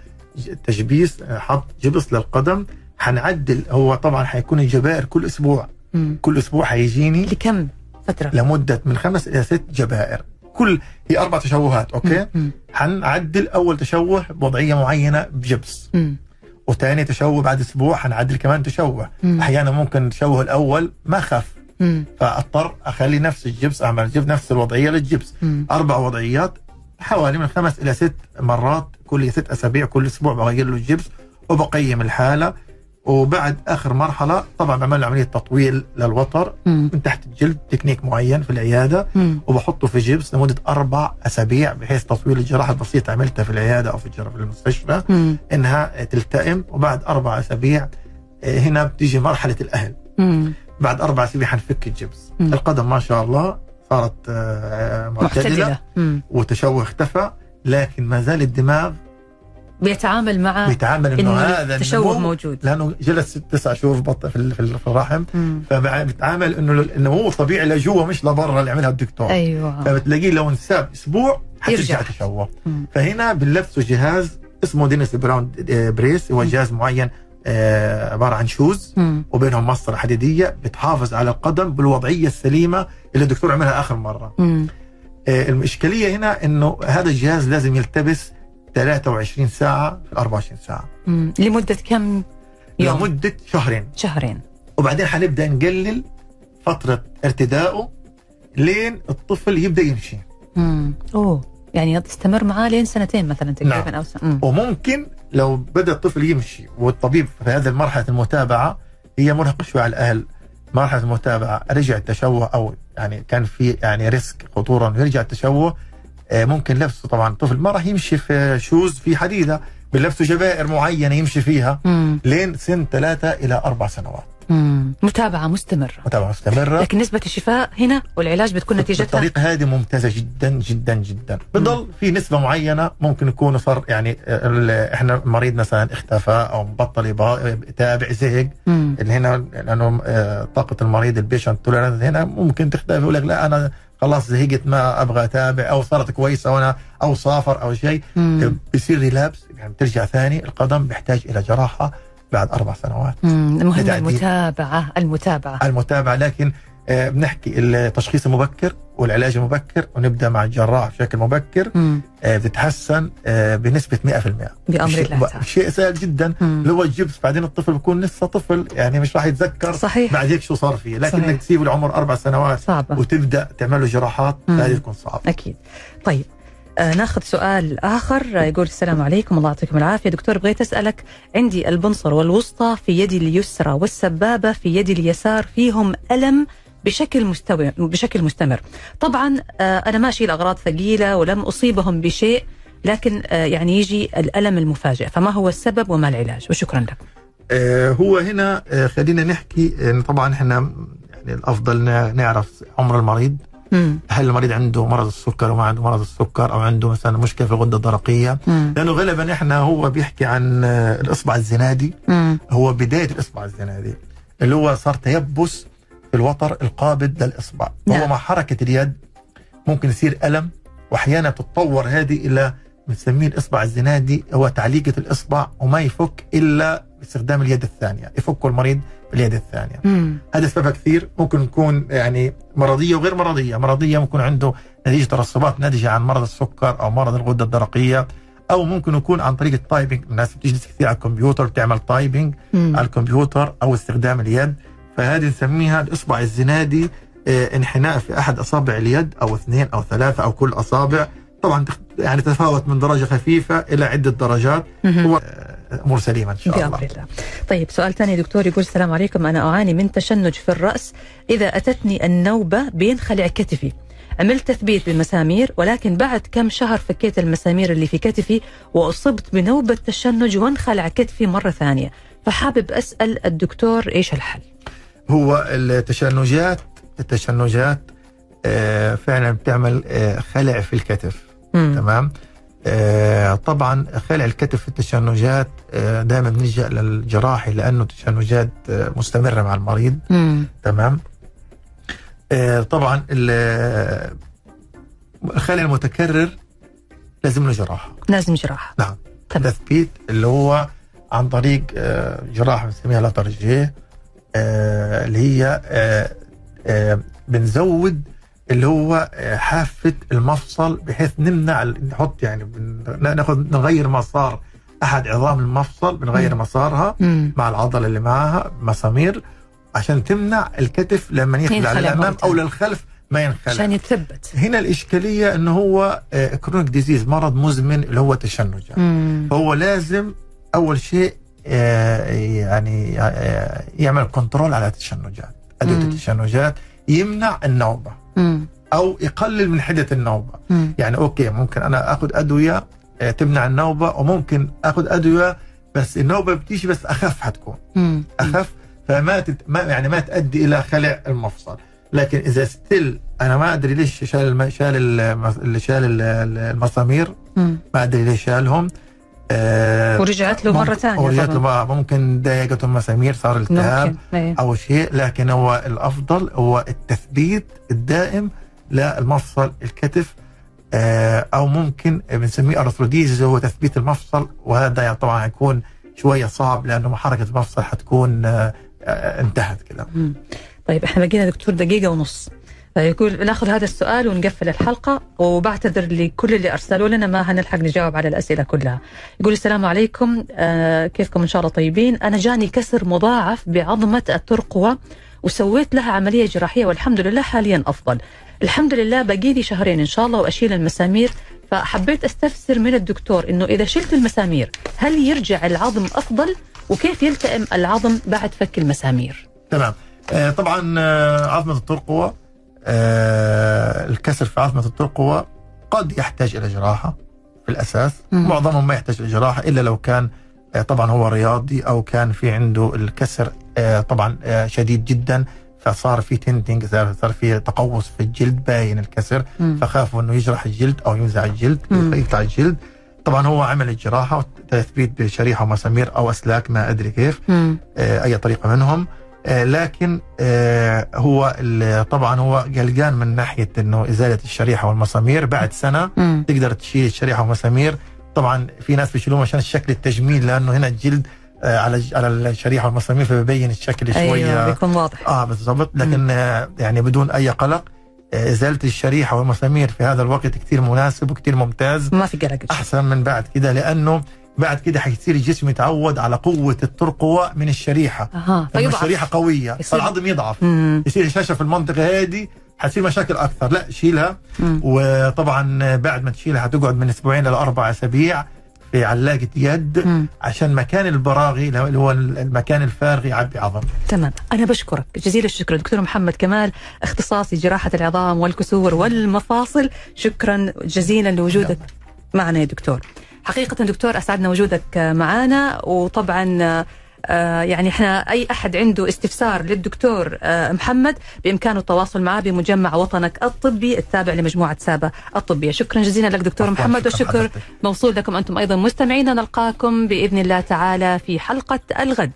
تجبيس آه، حط جبس للقدم حنعدل هو طبعا حيكون الجبائر كل أسبوع مم. كل أسبوع حيجيني لكم فترة؟ لمدة من خمس إلى ست جبائر كل هي أربع تشوهات أوكي مم. حنعدل أول تشوه بوضعيه معينة بجبس مم. وثاني تشوه بعد أسبوع حنعدل كمان تشوه مم. أحيانا ممكن التشوه الأول ما خف مم. فأضطر أخلي نفس الجبس أعمل جبس نفس الوضعية للجبس مم. أربع وضعيات حوالي من خمس إلى ست مرات كل ست أسابيع كل أسبوع بغير له الجبس وبقيم الحالة وبعد آخر مرحلة طبعا بعمل له عمليه تطويل للوتر مم. من تحت الجلد تكنيك معين في العيادة مم. وبحطه في جبس لمدة أربع أسابيع بحيث تطويل الجراحة البسيطة عملتها في العيادة أو في في المستشفى مم. إنها تلتئم وبعد أربع أسابيع آه، هنا بتيجي مرحلة الأهل مم. بعد أربع أسابيع حنفك الجبس مم. القدم ما شاء الله صارت آه، معتدلة مم. وتشوه اختفى لكن ما زال الدماغ بيتعامل مع بيتعامل إنه هذا التشوه موجود لأنه جلس تسع شهور في في ال- في ال- في الرحم. فبيتعامل إنه النمو الطبيعي لجوا مش لبرا اللي عملها الدكتور أيوه فبتلاقيه لو انساب أسبوع حترجع. تشوه. فهنا بنلبسه جهاز اسمه Denis Browne brace هو جهاز معين آه، عبارة عن shoes مم. وبينهم مسطرة حديدية بتحافظ على القدم بالوضعية السليمة اللي الدكتور عملها آخر مرة. آه، الاشكاليه هنا إنه هذا الجهاز لازم يلتبس 23 ساعة في ال 24 ساعة مم. لمدة كم يوم؟ لمدة شهرين شهرين وبعدين حنبدأ نقلل فترة ارتدائه لين الطفل يبدأ يمشي مم. أوه يعني تستمر معاه لين سنتين مثلا تقريبا نعم. أو سنة. مم. وممكن لو بدأ الطفل يمشي والطبيب في هذه المرحلة المتابعة هي مرهقه شوي على الأهل مرحلة المتابعة رجع التشوه أو يعني كان في يعني risk خطورة إنه يرجع التشوه ممكن لبسه طبعا. الطفل ما راح يمشي في shoes في حديدة بنلبسه جبائر معينة يمشي فيها مم. لين سن ثلاثة إلى أربع سنوات. مم. متابعة مستمرة. متابعة مستمرة. لكن نسبة الشفاء هنا والعلاج بتكون نتيجتها؟ الطريقة هذه ممتازة جدا جدا جدا. بضل في نسبة معينة ممكن يكون صار يعني آه، إحنا مريض مثلا اختفى أو بطل يتابع زهق. اللي هنا لأنه آه، طاقة المريض ال patient هنا ممكن تختفي يقول لك لا أنا خلاص زهقت ما أبغى أتابع أو صارت كويسة وأنا أو سافر أو شيء. بيصير relapse يعني بترجع ثاني القدم بيحتاج إلى جراحة بعد أربع سنوات مم. المهم. المتابعة المتابعة المتابعة لكن بنحكي التشخيص المبكر والعلاج المبكر ونبدأ مع الجراح بشكل مبكر مم. آه، بتتحسن آه، بنسبة 100% بأمر شيء- الله تعالى. شيء سهل جدا. اللي هو الجبس بعدين الطفل بيكون لسه طفل يعني مش راح يتذكر صحيح بعد هيك شو صار فيه لكن صحيح. إنك تسيبه لعمر أربع سنوات صعبة وتبدأ تعمل له جراحات. هذه تكون صعبة أكيد طيب آه ناخذ سؤال آه، يقول السلام عليكم الله يعطيكم العافية دكتور بغيت أسألك عندي البنصر والوسطى في يدي اليسرى والسبابة في يدي اليسار فيهم ألم بشكل مستوى بشكل مستمر طبعا آه أنا ما أشيل أغراض ثقيلة ولم أصيبهم بشيء لكن آه يعني يجي الألم المفاجئ فما هو السبب وما العلاج وشكرا لك آه، هو هنا خلينا نحكي طبعا إحنا يعني الأفضل نعرف عمر المريض مم. هل المريض عنده مرض السكر وما عنده مرض السكر أو عنده مثلا مشكلة في الغدة الدرقية مم. لأنه غالبا إحنا هو بيحكي عن الإصبع الزنادي مم. هو بداية الإصبع الزنادي اللي هو صار تيبس الوتر القابض للإصبع نعم. وهو مع حركة اليد ممكن يصير ألم وأحيانا تتطور هذه إلى بنسميه الإصبع الزنادي هو تعليقة الإصبع وما يفك إلا باستخدام اليد الثانية يفكه المريض باليد الثانية مم. هذا سببها كثير ممكن يكون يعني مرضية وغير مرضية مرضية ممكن عنده نتيجة ترسبات ناتجة عن مرض السكر أو مرض الغدة الدرقية أو ممكن يكون عن طريق ال typing الناس بتجلس كثير على الكمبيوتر بتعمل typing. على الكمبيوتر أو استخدام اليد فهذه نسميها الإصبع الزنادي آه، انحناء في أحد أصابع اليد أو اثنين أو ثلاثة أو كل أصابع. طبعا يعني تتفاوت من درجة خفيفة إلى عدة درجات. هو آه، امور سليمه إن شاء الله. الله طيب سؤال ثاني دكتور يقول السلام عليكم. أنا أعاني من تشنج في الرأس. إذا أتتني النوبة بينخلع كتفي. عملت تثبيت بالمسامير ولكن بعد كم شهر فكيت المسامير اللي في كتفي وأصبت بنوبة تشنج وانخلع كتفي مرة ثانية. فحابب أسأل الدكتور إيش الحل؟ هو التشنجات التشنجات آه، فعلا بتعمل آه، خلع في الكتف. مم. تمام؟ آه، طبعا خلع الكتف في التشنجات دائما بنلجأ للجراحي لأنه التشنجات مستمرة مع المريض. مم. تمام؟ طبعا ال- الخلع المتكرر لازم له جراحة. لازم جراحة. نعم. تثبيت اللي هو عن طريق جراحة بنسميها لاترجيه اللي هي آه، آه، بنزود اللي هو آه، حافة المفصل بحيث نمنع نحط يعني ناخذ نغير مسار أحد عظام المفصل بنغير. مسارها مم. مع العضلة اللي معاها مسامير عشان تمنع الكتف لما يخلع للأمام أو. للخلف ما ينخلع عشان يتثبت هنا الإشكالية انه هو chronic disease مرض مزمن اللي هو التشنج مم. فهو لازم أول شيء آه، يعني آه، يعمل control على التشنجات ادويه مم. التشنجات يمنع النوبة مم. أو يقلل من حدة النوبة مم. يعني okay ممكن أنا آخذ أدوية آه، تمنع النوبة وممكن آخذ أدوية بس النوبة بتيجي بس أخف حتكون مم. أخف فما تت... ما يعني ما تؤدي إلى خلع المفصل لكن إذا still أنا ما أدري ليش شال الم... شال الم... شال ال- ال- المسامير. ما أدري ليش شالهم آه ورجعت له مرة ثانية ورجعت له. بقى ممكن ضايقته المسامير صار التهاب إيه. أو شيء لكن هو الأفضل هو التثبيت الدائم للمفصل الكتف آه، أو ممكن بنسميه arthrodesis هو تثبيت المفصل وهذا يعني طبعا يكون شوية صعب لأنه حركة المفصل حتكون آه، انتهت كده. طيب إحنا بقينا دكتور دقيقة ونص يقول ناخذ هذا السؤال ونقفل الحلقة وبعتذر لكل اللي أرسلوا لنا ما هنلحق نجاوب على الأسئلة كلها. يقول السلام عليكم آه كيفكم إن شاء الله طيبين؟ أنا جاني كسر مضاعف بعظمة الترقوة وسويت لها عملية جراحية والحمد لله حاليا أفضل. الحمد لله باقي لي شهرين إن شاء الله وأشيل المسامير. فحبيت أستفسر من الدكتور إنه إذا شلت المسامير هل يرجع العظم أفضل؟ وكيف يلتئم العظم بعد فك المسامير؟ تمام. آه طبعا آه عظمة الترقوة آه الكسر في عظمه الترقوه قد يحتاج إلى جراحة في الأساس مم. معظمهم ما يحتاج إلى جراحة إلا لو كان آه طبعا هو رياضي أو كان في عنده الكسر آه طبعا آه شديد جدا فصار في تنتنج صار في تقوس في الجلد باين الكسر مم. فخافوا إنه يجرح الجلد أو ينزع الجلد. يقطع الجلد طبعا هو عمل الجراحة وتثبيت بشريحة ومسامير أو أسلاك ما أدري كيف مم. آه، أي طريقة منهم آه، لكن آه، هو طبعا هو قلقان من ناحية إنه إزالة الشريحة والمسامير. بعد سنة مم. تقدر تشيل الشريحة والمسامير. طبعا في ناس بيشيلوهم عشان الشكل التجميل لأنه هنا الجلد آه، على على الشريحة والمسامير فبيبين الشكل أيوه شوية. بيكون واضح. آه بالضبط. لكن آه يعني بدون أي قلق آه، إزالة الشريحة والمسامير في هذا الوقت كثير مناسب وكثير ممتاز. ما في قلق أحسن من بعد كده لأنه بعد كده حيصير الجسم يتعود على قوة الترقوه من الشريحة. أها. لما فيضعف. الشريحة قوية يصير- فالعظم يضعف. مم. يصير هشاشه في المنطقة هذه حتصير مشاكل أكثر. لا شيلها. مم. وطبعا بعد ما تشيلها حتقعد من أسبوعين إلى أربع أسابيع في علاقة يد مم. عشان مكان البراغي اللي هو المكان الفارغ يعبي عظم. تمام. أنا بشكرك. جزيل الشكر. دكتور محمد كمال اختصاصي جراحة العظام والكسور والمفاصل. شكرا جزيلا لوجودك معنا يا دكتور. حقيقة دكتور أسعدنا وجودك معنا وطبعا آه، يعني إحنا أي أحد عنده استفسار للدكتور آه، محمد بإمكانه التواصل معه بمجمع وطنك الطبي التابع لمجموعة سابا الطبية. شكرا جزيلا لك دكتور محمد والشكر. موصول لكم أنتم أيضا مستمعينا نلقاكم بإذن الله تعالى في حلقة الغد.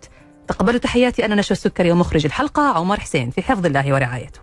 تقبلوا تحياتي أنا نشوى السكري ومخرج الحلقة عمر حسين. في حفظ الله ورعايته.